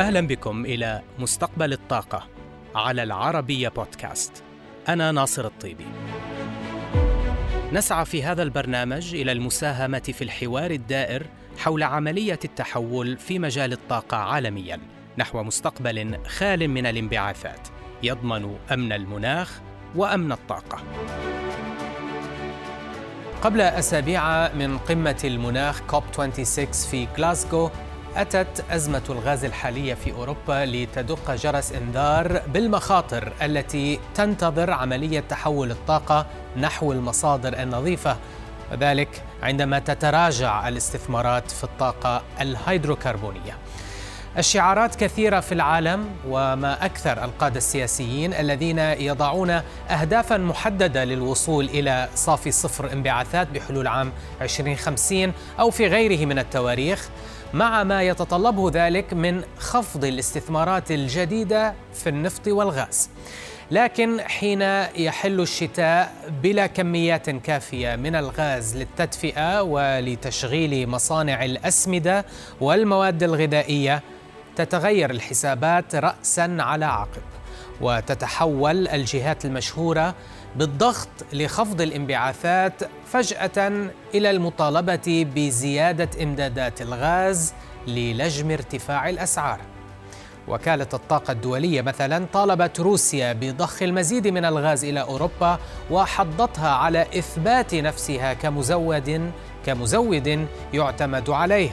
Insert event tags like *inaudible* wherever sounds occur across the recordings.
أهلا بكم إلى مستقبل الطاقة على العربية بودكاست. أنا ناصر الطيبي. نسعى في هذا البرنامج إلى المساهمة في الحوار الدائر حول عملية التحول في مجال الطاقة عالمياً نحو مستقبل خال من الانبعاثات يضمن أمن المناخ وأمن الطاقة. قبل أسابيع من قمة المناخ كوب 26 في غلاسكو أتت أزمة الغاز الحالية في أوروبا لتدق جرس إنذار بالمخاطر التي تنتظر عملية تحول الطاقة نحو المصادر النظيفة وذلك عندما تتراجع الاستثمارات في الطاقة الهيدروكربونية. الشعارات كثيرة في العالم وما أكثر القادة السياسيين الذين يضعون أهدافا محددة للوصول إلى صافي صفر انبعاثات بحلول عام 2050 أو في غيره من التواريخ مع ما يتطلبه ذلك من خفض الاستثمارات الجديدة في النفط والغاز. لكن حين يحل الشتاء بلا كميات كافية من الغاز للتدفئة ولتشغيل مصانع الأسمدة والمواد الغذائية تتغير الحسابات راسا على عقب وتتحول الجهات المشهورة بالضغط لخفض الانبعاثات فجأة إلى المطالبة بزيادة إمدادات الغاز للجم ارتفاع الأسعار. وكالة الطاقة الدولية مثلا طالبت روسيا بضخ المزيد من الغاز إلى أوروبا وحضتها على إثبات نفسها كمزود كمزود يعتمد عليه.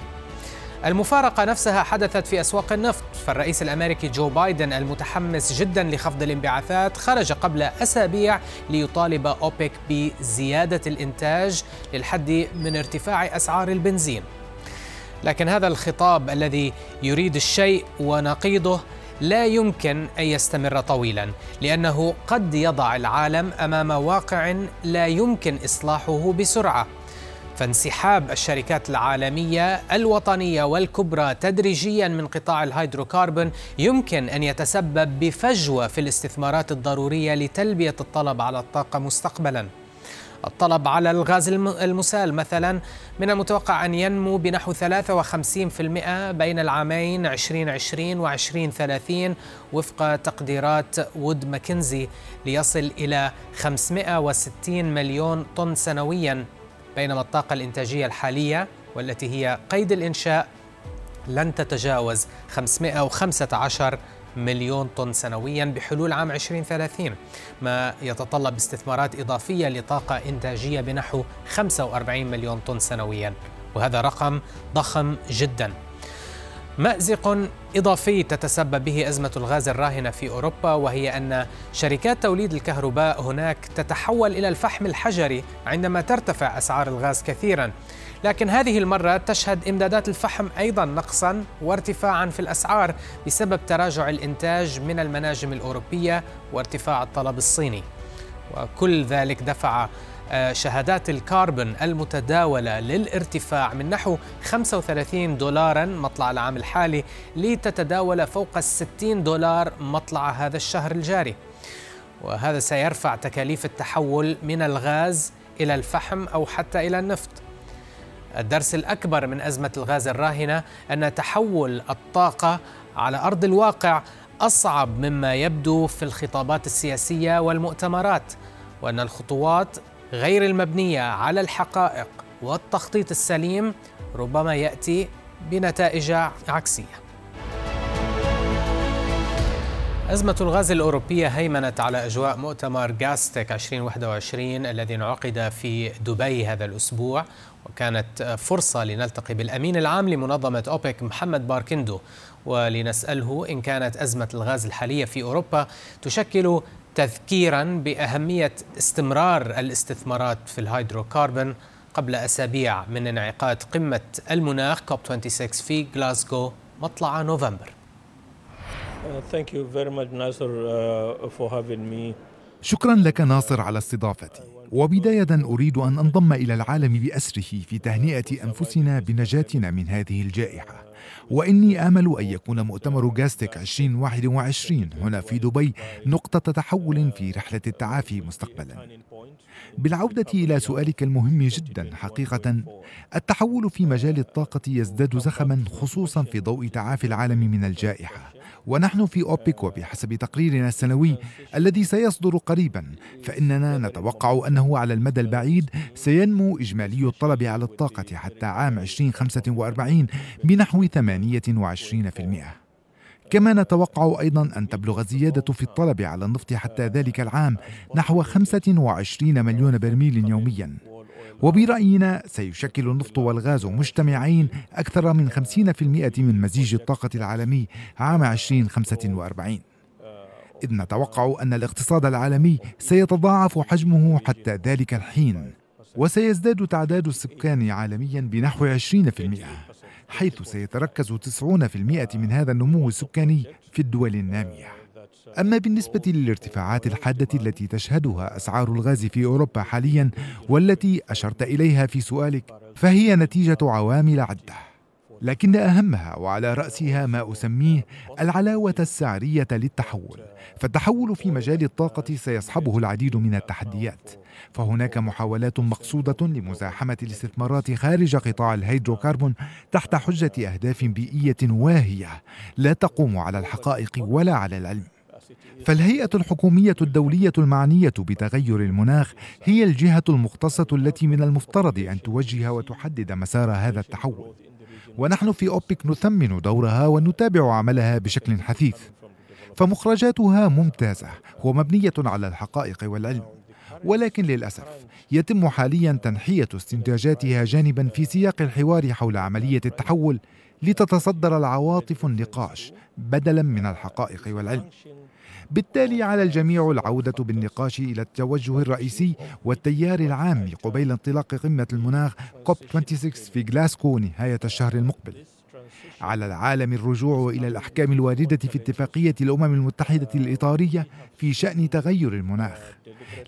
المفارقة نفسها حدثت في أسواق النفط فالرئيس الأمريكي جو بايدن المتحمس جدا لخفض الانبعاثات خرج قبل أسابيع ليطالب أوبك بزيادة الإنتاج للحد من ارتفاع أسعار البنزين. لكن هذا الخطاب الذي يريد الشيء ونقيضه لا يمكن أن يستمر طويلا لأنه قد يضع العالم أمام واقع لا يمكن إصلاحه بسرعة. فانسحاب الشركات العالمية الوطنية والكبرى تدريجيا من قطاع الهيدروكربون يمكن أن يتسبب بفجوة في الاستثمارات الضرورية لتلبية الطلب على الطاقة مستقبلا. الطلب على الغاز المسال مثلا من المتوقع أن ينمو بنحو 53% بين العامين 2020 و 2030 وفق تقديرات وود ماكنزي ليصل إلى 560 مليون طن سنويا بينما الطاقة الإنتاجية الحالية والتي هي قيد الإنشاء لن تتجاوز 515 مليون طن سنويا بحلول عام 2030 ما يتطلب استثمارات إضافية لطاقة إنتاجية بنحو 45 مليون طن سنويا. وهذا رقم ضخم جدا. مأزق إضافي تتسبب به أزمة الغاز الراهنة في أوروبا وهي أن شركات توليد الكهرباء هناك تتحول إلى الفحم الحجري عندما ترتفع أسعار الغاز كثيرا. لكن هذه المرة تشهد إمدادات الفحم أيضا نقصا وارتفاعا في الأسعار بسبب تراجع الإنتاج من المناجم الأوروبية وارتفاع الطلب الصيني. وكل ذلك دفع شهادات الكربون المتداولة للارتفاع من نحو 35 دولارا مطلع العام الحالي لتتداول فوق 60 دولار مطلع هذا الشهر الجاري. وهذا سيرفع تكاليف التحول من الغاز إلى الفحم أو حتى إلى النفط. الدرس الأكبر من أزمة الغاز الراهنة أن تحول الطاقة على أرض الواقع أصعب مما يبدو في الخطابات السياسية والمؤتمرات وأن الخطوات غير المبنية على الحقائق والتخطيط السليم ربما يأتي بنتائج عكسية. أزمة الغاز الأوروبية هيمنت على أجواء مؤتمر غاستك 2021 الذي انعقد في دبي هذا الأسبوع وكانت فرصة لنلتقي بالأمين العام لمنظمة أوبك محمد باركندو ولنسأله إن كانت أزمة الغاز الحالية في أوروبا تشكل تذكيرا بأهمية استمرار الاستثمارات في الهيدروكربون قبل أسابيع من انعقاد قمة المناخ كوب 26 في غلاسكو مطلع نوفمبر. Thank you very much Nasser uh, for having me. شكرا لك ناصر على استضافتي وبداية أريد أن أنضم إلى العالم بأسره في تهنئة أنفسنا بنجاتنا من هذه الجائحة وإني آمل أن يكون مؤتمر جاستك 2021 هنا في دبي نقطة تحول في رحلة التعافي مستقبلا. بالعودة إلى سؤالك المهم جدا حقيقة التحول في مجال الطاقة يزداد زخما خصوصا في ضوء تعافي العالم من الجائحة. ونحن في أوبك وبحسب تقريرنا السنوي الذي سيصدر قريبا فإننا نتوقع أنه على المدى البعيد سينمو إجمالي الطلب على الطاقة حتى عام 2045 بنحو 28%. كما نتوقع أيضا أن تبلغ الزيادة في الطلب على النفط حتى ذلك العام نحو 25 مليون برميل يوميا وبرأينا سيشكل النفط والغاز مجتمعين أكثر من 50% من مزيج الطاقة العالمي عام 2045 إذ نتوقع أن الاقتصاد العالمي سيتضاعف حجمه حتى ذلك الحين وسيزداد تعداد السكان عالميا بنحو 20% حيث سيتركز 90% من هذا النمو السكاني في الدول النامية. أما بالنسبة للارتفاعات الحادة التي تشهدها أسعار الغاز في أوروبا حاليا والتي أشرت إليها في سؤالك فهي نتيجة عوامل عدة. لكن أهمها وعلى رأسها ما أسميه العلاوة السعرية للتحول. فالتحول في مجال الطاقة سيصحبه العديد من التحديات. فهناك محاولات مقصودة لمزاحمة الاستثمارات خارج قطاع الهيدروكربون تحت حجة أهداف بيئية واهية لا تقوم على الحقائق ولا على العلم. فالهيئة الحكومية الدولية المعنية بتغير المناخ هي الجهة المختصة التي من المفترض أن توجه وتحدد مسار هذا التحول. ونحن في أوبك نثمن دورها ونتابع عملها بشكل حثيث. فمخرجاتها ممتازة ومبنية على الحقائق والعلم. ولكن للأسف يتم حاليا تنحية استنتاجاتها جانبا في سياق الحوار حول عملية التحول لتتصدر العواطف النقاش بدلا من الحقائق والعلم. بالتالي على الجميع العودة بالنقاش إلى التوجه الرئيسي والتيار العام قبيل انطلاق قمة المناخ كوب 26 في غلاسكو نهاية الشهر المقبل. على العالم الرجوع إلى الأحكام الواردة في اتفاقية الأمم المتحدة الإطارية في شأن تغير المناخ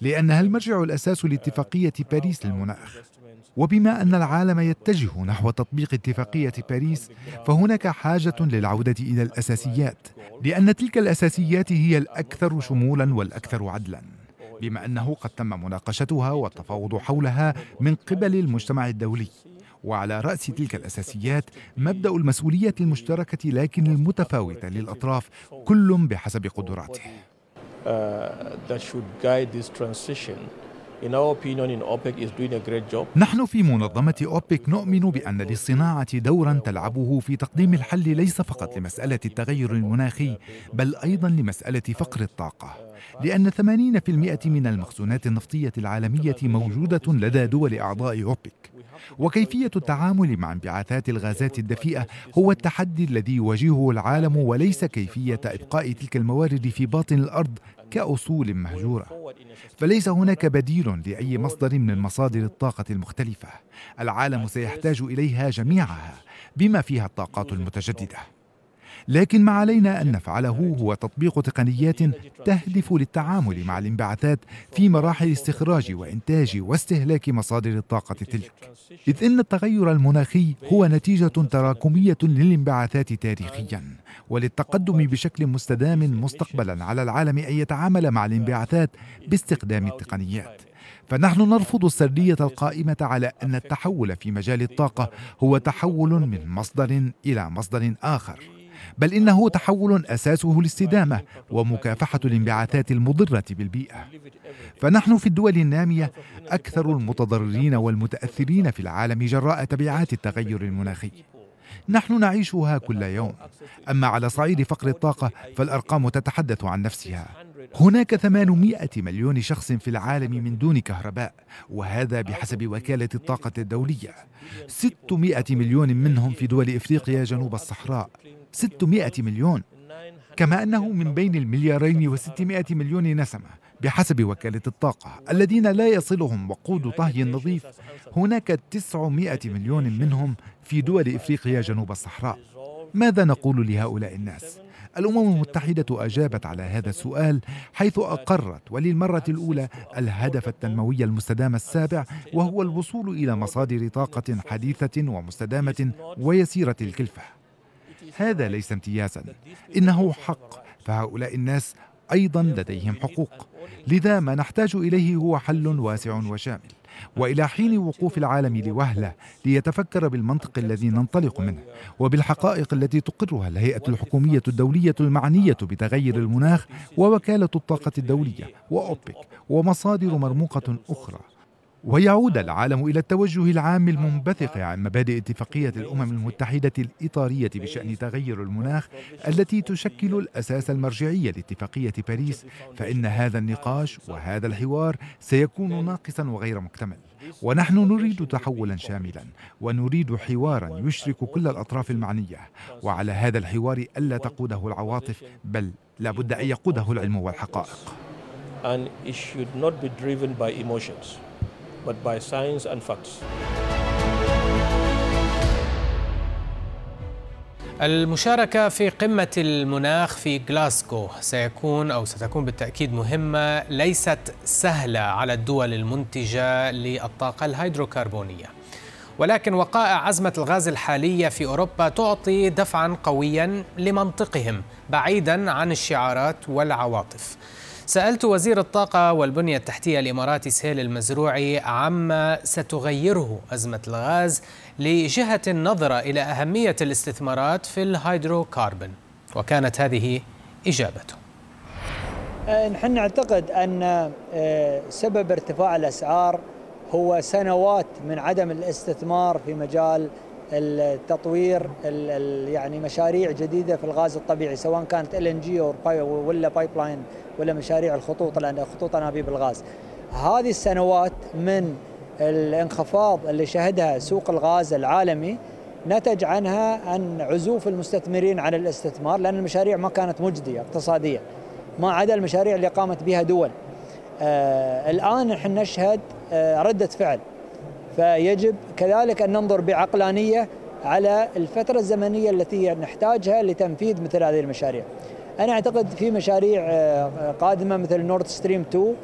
لأنها المرجع الأساس لاتفاقية باريس للمناخ. وبما أن العالم يتجه نحو تطبيق اتفاقية باريس فهناك حاجة للعودة إلى الأساسيات لأن تلك الأساسيات هي الأكثر شمولا والأكثر عدلا بما أنه قد تم مناقشتها والتفاوض حولها من قبل المجتمع الدولي وعلى رأس تلك الأساسيات مبدأ المسؤولية المشتركة لكن المتفاوتة للأطراف كل بحسب قدراته. Uh, that should guide this transition نحن في منظمة أوبك نؤمن بأن للصناعة دورا تلعبه في تقديم الحل ليس فقط لمسألة التغير المناخي بل أيضا لمسألة فقر الطاقة. لأن 80% من المخزونات النفطية العالمية موجودة لدى دول أعضاء أوبك. وكيفية التعامل مع انبعاثات الغازات الدفيئة هو التحدي الذي يواجهه العالم وليس كيفية إبقاء تلك الموارد في باطن الأرض كأصول مهجورة. فليس هناك بديل لأي مصدر من مصادر الطاقة المختلفة. العالم سيحتاج إليها جميعها بما فيها الطاقات المتجددة. لكن ما علينا أن نفعله هو تطبيق تقنيات تهدف للتعامل مع الانبعاثات في مراحل استخراج وإنتاج واستهلاك مصادر الطاقة تلك. إذ إن التغير المناخي هو نتيجة تراكمية للانبعاثات تاريخيا وللتقدم بشكل مستدام مستقبلا على العالم أن يتعامل مع الانبعاثات باستخدام التقنيات. فنحن نرفض السردية القائمة على أن التحول في مجال الطاقة هو تحول من مصدر إلى مصدر آخر. بل إنه تحول أساسه الاستدامه ومكافحة الانبعاثات المضرة بالبيئة. فنحن في الدول النامية أكثر المتضررين والمتأثرين في العالم جراء تبعات التغير المناخي. نحن نعيشها كل يوم. أما على صعيد فقر الطاقة فالأرقام تتحدث عن نفسها. هناك 800 مليون شخص في العالم من دون كهرباء وهذا بحسب وكالة الطاقة الدولية. 600 مليون منهم في دول إفريقيا جنوب الصحراء. 600 مليون. كما أنه من بين المليارين وستمائة مليون نسمة بحسب وكالة الطاقة الذين لا يصلهم وقود طهي نظيف. هناك 900 مليون منهم في دول إفريقيا جنوب الصحراء. ماذا نقول لهؤلاء الناس؟ الأمم المتحدة أجابت على هذا السؤال حيث أقرت وللمرة الأولى الهدف التنموي المستدام السابع وهو الوصول إلى مصادر طاقة حديثة ومستدامة ويسيرة الكلفة. هذا ليس امتيازا إنه حق فهؤلاء الناس أيضا لديهم حقوق. لذا ما نحتاج إليه هو حل واسع وشامل. وإلى حين وقوف العالم لوهلة ليتفكر بالمنطق الذي ننطلق منه وبالحقائق التي تقرها الهيئة الحكومية الدولية المعنية بتغير المناخ ووكالة الطاقة الدولية وأوبك ومصادر مرموقة أخرى. ويعود العالم إلى التوجه العام المنبثق عن مبادئ اتفاقية الأمم المتحدة الإطارية بشأن تغير المناخ التي تشكل الأساس المرجعي لاتفاقية باريس فإن هذا النقاش وهذا الحوار سيكون ناقصا وغير مكتمل. ونحن نريد تحولا شاملا ونريد حوارا يشرك كل الأطراف المعنية. وعلى هذا الحوار ألا تقوده العواطف بل لابد أن يقوده العلم والحقائق. And it should not be driven by emotions. But by science and facts. المشاركة في قمة المناخ في غلاسكو سيكون أو ستكون بالتأكيد مهمة ليست سهلة على الدول المنتجة للطاقة الهيدروكربونية ولكن وقائع عزمة الغاز الحالية في أوروبا تعطي دفعا قويا لمنطقهم بعيدا عن الشعارات والعواطف سألت وزير الطاقة والبنية التحتية الإماراتي سهيل المزروعي عما ستغيره أزمة الغاز لجهة النظرة إلى أهمية الاستثمارات في الهيدروكاربون وكانت هذه إجابته. آه، نحن نعتقد أن آه، سبب ارتفاع الأسعار هو سنوات من عدم الاستثمار في مجال التطوير يعني مشاريع جديدة في الغاز الطبيعي سواء كانت ال LNG ولا pipeline ولا مشاريع الخطوط خطوط انابيب الغاز. هذه السنوات من الانخفاض اللي شهدها سوق الغاز العالمي نتج عنها ان عزوف المستثمرين عن الاستثمار لأن المشاريع ما كانت مجدية اقتصاديا ما عدا المشاريع اللي قامت بها دول. آه الآن نحن نشهد آه ردة فعل فيجب كذلك أن ننظر بعقلانية على الفترة الزمنية التي نحتاجها لتنفيذ مثل هذه المشاريع. أنا أعتقد في مشاريع آه، قادمة مثل نورد ستريم 2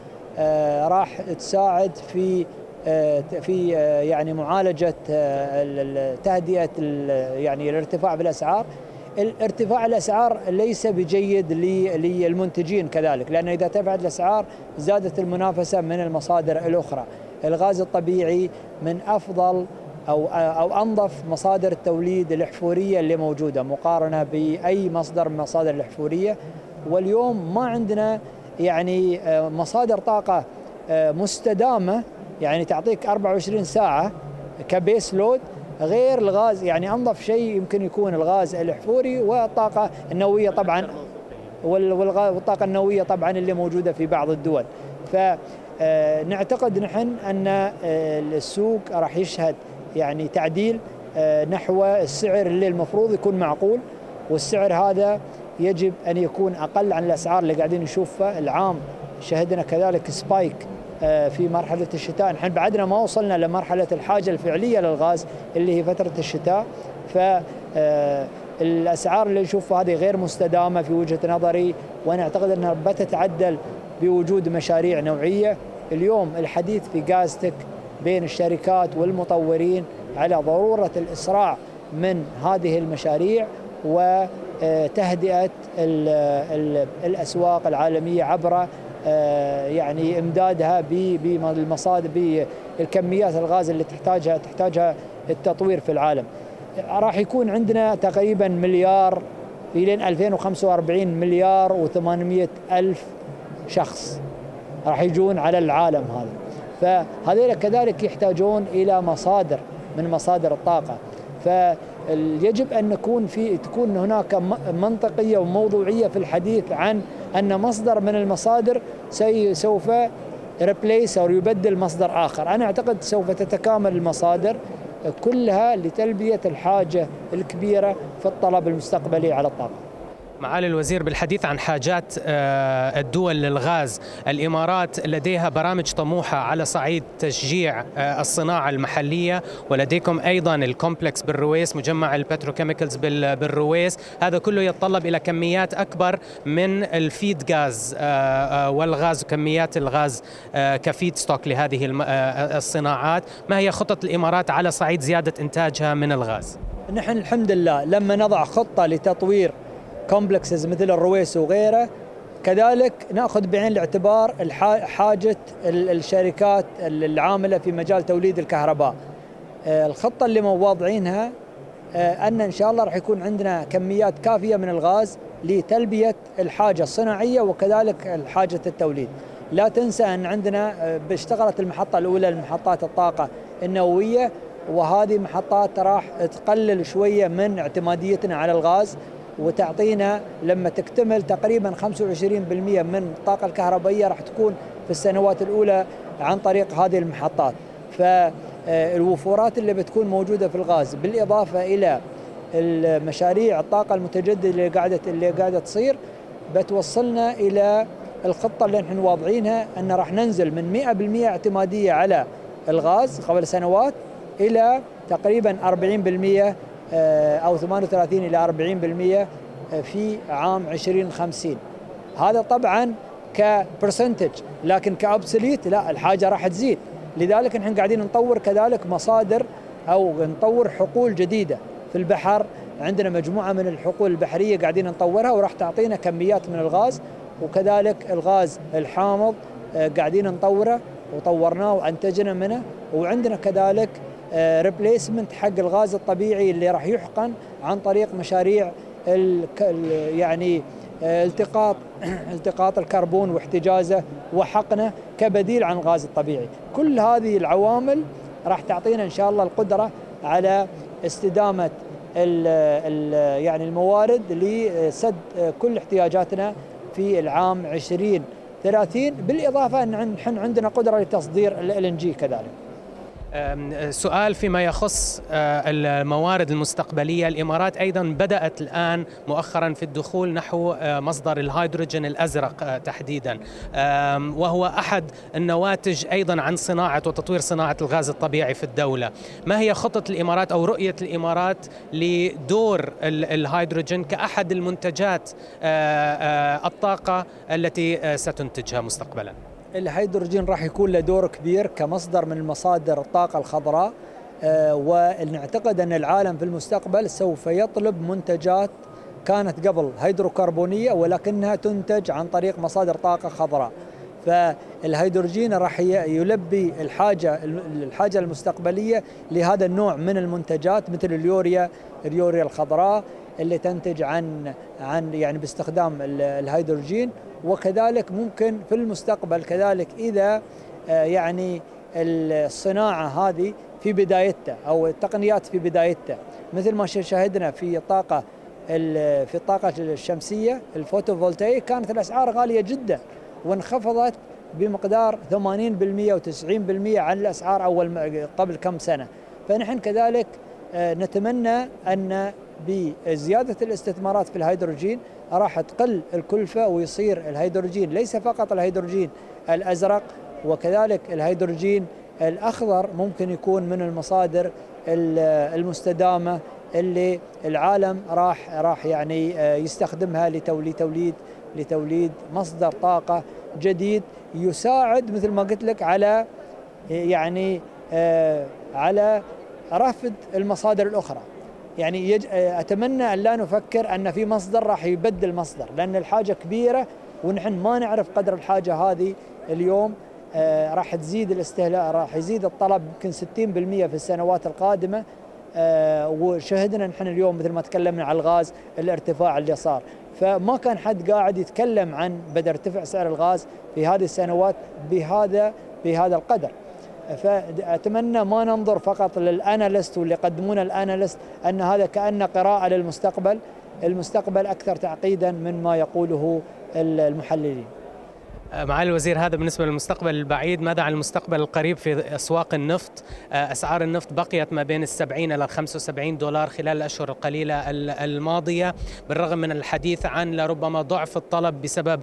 راح تساعد في آه، في آه، يعني معالجة تهدئة يعني الارتفاع بالاسعار ارتفاع الأسعار ليس بجيد للمنتجين كذلك لأن إذا ارتفعت الأسعار زادت المنافسة من المصادر الأخرى الغاز الطبيعي من أفضل أو أو أنظف مصادر التوليد الأحفورية اللي موجودة مقارنة بأي مصدر من مصادر الأحفورية. واليوم ما عندنا يعني آه، مصادر طاقة آه، مستدامة يعني تعطيك 24 ساعة كبيس لود غير الغاز يعني أنظف شيء يمكن يكون الغاز الأحفوري والطاقة النووية طبعا والطاقة النووية طبعا اللي موجودة في بعض الدول. فنعتقد آه، نحن أن السوق راح يشهد يعني تعديل آه، نحو السعر اللي المفروض يكون معقول والسعر هذا يجب أن يكون أقل عن الأسعار اللي قاعدين نشوفها. العام شهدنا كذلك سبايك آه، في مرحلة الشتاء. نحن بعدنا ما وصلنا لمرحلة الحاجة الفعلية للغاز اللي هي فترة الشتاء. ف آه، الأسعار اللي نشوفها هذه غير مستدامة في وجهة نظري وأنا اعتقد أنها بتتعدل بوجود مشاريع نوعية اليوم الحديث في غازتك بين الشركات والمطورين على ضرورة الإسراع من هذه المشاريع وتهدئة الأسواق العالمية عبر آه، يعني إمدادها بالمصادر بالكميات الغاز اللي تحتاجها تحتاجها التطوير في العالم. راح يكون عندنا تقريبا مليار إلى 2045 مليار و800 ألف شخص راح يجون على العالم هذا. فهذول كذلك يحتاجون إلى مصادر من مصادر الطاقة فيجب أن نكون في تكون هناك منطقية وموضوعية في الحديث عن أن مصدر من المصادر سوف replace أو يبدل مصدر آخر، أنا أعتقد سوف تتكامل المصادر كلها لتلبية الحاجة الكبيرة في الطلب المستقبلي على الطاقة. معالي الوزير بالحديث عن حاجات آه، الدول للغاز الإمارات لديها برامج طموحة على صعيد تشجيع آه، الصناعة المحلية ولديكم أيضا ال complex بالرويس مجمع ال petrochemicals بالرويس هذا كله يتطلب إلى كميات أكبر من ال feed gas آه، والغاز وكميات الغاز ك feedstock لهذه الصناعات ما هي خطط الإمارات على صعيد زيادة إنتاجها من الغاز؟ نحن الحمد لله لما نضع خطة لتطوير complexes مثل الرويس وغيره كذلك نأخذ بعين الاعتبار حاجة الشركات العاملة في مجال توليد الكهرباء. آه، الخطة اللي واضعينها آه، أن إن شاء الله راح يكون عندنا كميات كافية من الغاز لتلبية الحاجة الصناعية وكذلك حاجة التوليد. لا تنسى أن عندنا آه، اشتغلت المحطة الأولى لمحطات الطاقة النووية وهذه محطات راح تقلل شوية من اعتماديتنا على الغاز وتعطينا لما تكتمل تقريبا 25% من الطاقة الكهربائية راح تكون في السنوات الأولى عن طريق هذه المحطات. فالوفورات اللي بتكون موجودة في الغاز بالإضافة إلى المشاريع الطاقة المتجددة اللي قاعدة اللي قاعدة تصير بتوصلنا إلى الخطة اللي نحن واضعينها أن راح ننزل من 100% اعتمادية على الغاز قبل سنوات إلى تقريبا 40% آه، أو 38 إلى 40% آه، في عام 2050 هذا طبعا ك percentage لكن ك absolute لا الحاجة راح تزيد. لذلك نحن قاعدين نطور كذلك مصادر أو نطور حقول جديدة في البحر. عندنا مجموعة من الحقول البحرية قاعدين نطورها وراح تعطينا كميات من الغاز وكذلك الغاز الحامض آه، قاعدين نطوره وطورناه وأنتجنا منه. وعندنا كذلك replacement حق الغاز الطبيعي اللي راح يحقن عن طريق مشاريع يعني آه، التقاط *clears throat* التقاط الكربون واحتجازه وحقنه كبديل عن الغاز الطبيعي. كل هذه العوامل راح تعطينا إن شاء الله القدرة على استدامة ال ال يعني الموارد لسد كل احتياجاتنا في العام 2030 بالإضافة إن نحن عندنا قدرة لتصدير ال جي كذلك. سؤال فيما يخص آه، الموارد المستقبلية. الإمارات أيضا بدأت الآن مؤخرا في الدخول نحو آه، مصدر الهيدروجين الأزرق آه، تحديدا. وهو أحد النواتج أيضا عن صناعة وتطوير صناعة الغاز الطبيعي في الدولة. ما هي خطة الإمارات أو رؤية الإمارات لدور الهيدروجين كأحد المنتجات الطاقة التي ستنتجها مستقبلاً؟ الهيدروجين راح يكون له دور كبير كمصدر من مصادر الطاقة الخضراء آه، ونعتقد أن العالم في المستقبل سوف يطلب منتجات كانت قبل هيدروكربونية ولكنها تنتج عن طريق مصادر طاقة خضراء. فالهيدروجين راح يلبي الحاجة الحاجة المستقبلية لهذا النوع من المنتجات مثل اليوريا اليوريا الخضراء اللي تنتج عن عن يعني باستخدام الهيدروجين. وكذلك ممكن في المستقبل كذلك إذا آه، يعني الصناعة هذه في بدايتها أو التقنيات في بدايتها. مثل ما شاهدنا في الطاقة في الطاقة الشمسية ال photovoltaic كانت الأسعار غالية جدا وانخفضت بمقدار 80% و90% عن الأسعار أول قبل كم سنة. فنحن كذلك آه، نتمنى أن بزيادة الاستثمارات في الهيدروجين راح تقل الكلفة ويصير الهيدروجين ليس فقط الهيدروجين الأزرق وكذلك الهيدروجين الأخضر ممكن يكون من المصادر المستدامة اللي العالم راح راح يعني آه، يستخدمها لتوليد لتوليد مصدر طاقة جديد يساعد مثل ما قلت لك على يعني آه، على رفض المصادر الأخرى. يعني يج... أتمنى أن لا نفكر أن في مصدر راح يبدل مصدر لأن الحاجة كبيرة ونحن ما نعرف قدر الحاجة هذه اليوم آه راح تزيد الاستهلاك راح يزيد الطلب يمكن 60% في السنوات القادمة آه وشهدنا نحن اليوم مثل ما تكلمنا على الغاز الارتفاع اللي صار. فما كان حد قاعد يتكلم عن بدا ارتفاع سعر الغاز في هذه السنوات بهذا بهذا القدر. فاتمنى ما ننظر فقط للأناليست واللي يقدمون الأناليست أن هذا كأن قراءة للمستقبل المستقبل أكثر تعقيدا من ما يقوله المحللين. معالي الوزير هذا بالنسبة للمستقبل البعيد. ماذا عن المستقبل القريب في أسواق النفط؟ أسعار النفط بقيت ما بين السبعين إلى 75 دولار خلال الأشهر القليلة الماضية. بالرغم من الحديث عن لربما ضعف الطلب بسبب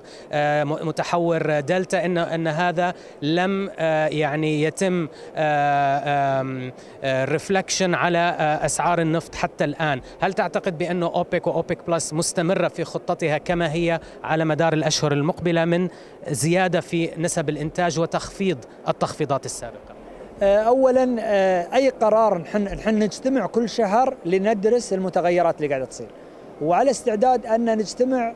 متحور دلتا إن, أن هذا لم يعني يتم reflection على أسعار النفط حتى الآن. هل تعتقد بأنه أوبك وأوبك plus مستمرة في خطتها كما هي على مدار الأشهر المقبلة من زيادة في نسب الإنتاج وتخفيض التخفيضات السابقة. آه، اولا آه، أي قرار نحن نحن نجتمع كل شهر لندرس المتغيرات اللي قاعدة تصير. وعلى استعداد أن نجتمع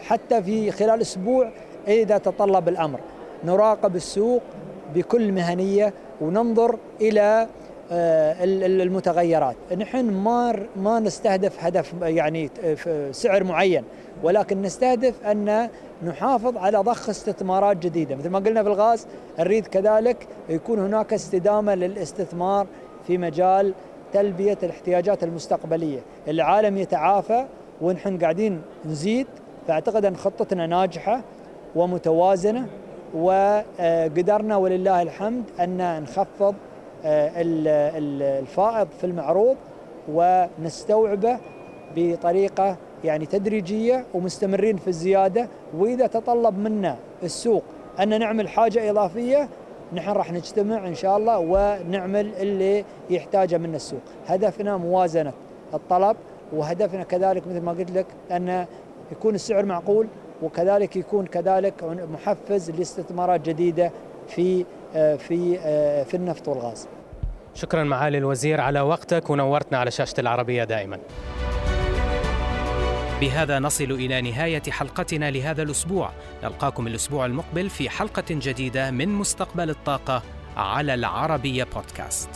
حتى في خلال أسبوع إذا تطلب الأمر. نراقب السوق بكل مهنية وننظر إلى المتغيرات. نحن ما ما نستهدف هدف يعني سعر معين ولكن نستهدف أن نحافظ على ضخ استثمارات جديدة. مثل ما قلنا في الغاز نريد كذلك يكون هناك استدامة للاستثمار في مجال تلبية الاحتياجات المستقبلية. العالم يتعافى ونحن قاعدين نزيد فأعتقد أن خطتنا ناجحة ومتوازنة وقدرنا ولله الحمد أن نخفض آه، الفائض في المعروض ونستوعبه بطريقة يعني تدريجية ومستمرين في الزيادة. وإذا تطلب منا السوق أن نعمل حاجة إضافية نحن راح نجتمع إن شاء الله ونعمل اللي يحتاجه منا السوق، هدفنا موازنة الطلب وهدفنا كذلك مثل ما قلت لك أن يكون السعر معقول وكذلك يكون كذلك محفز لاستثمارات جديدة في آه، في آه، في النفط والغاز. شكرا معالي الوزير على وقتك ونورتنا على شاشة العربية دائما. بهذا نصل إلى نهاية حلقتنا لهذا الأسبوع نلقاكم الأسبوع المقبل في حلقة جديدة من مستقبل الطاقة على العربية بودكاست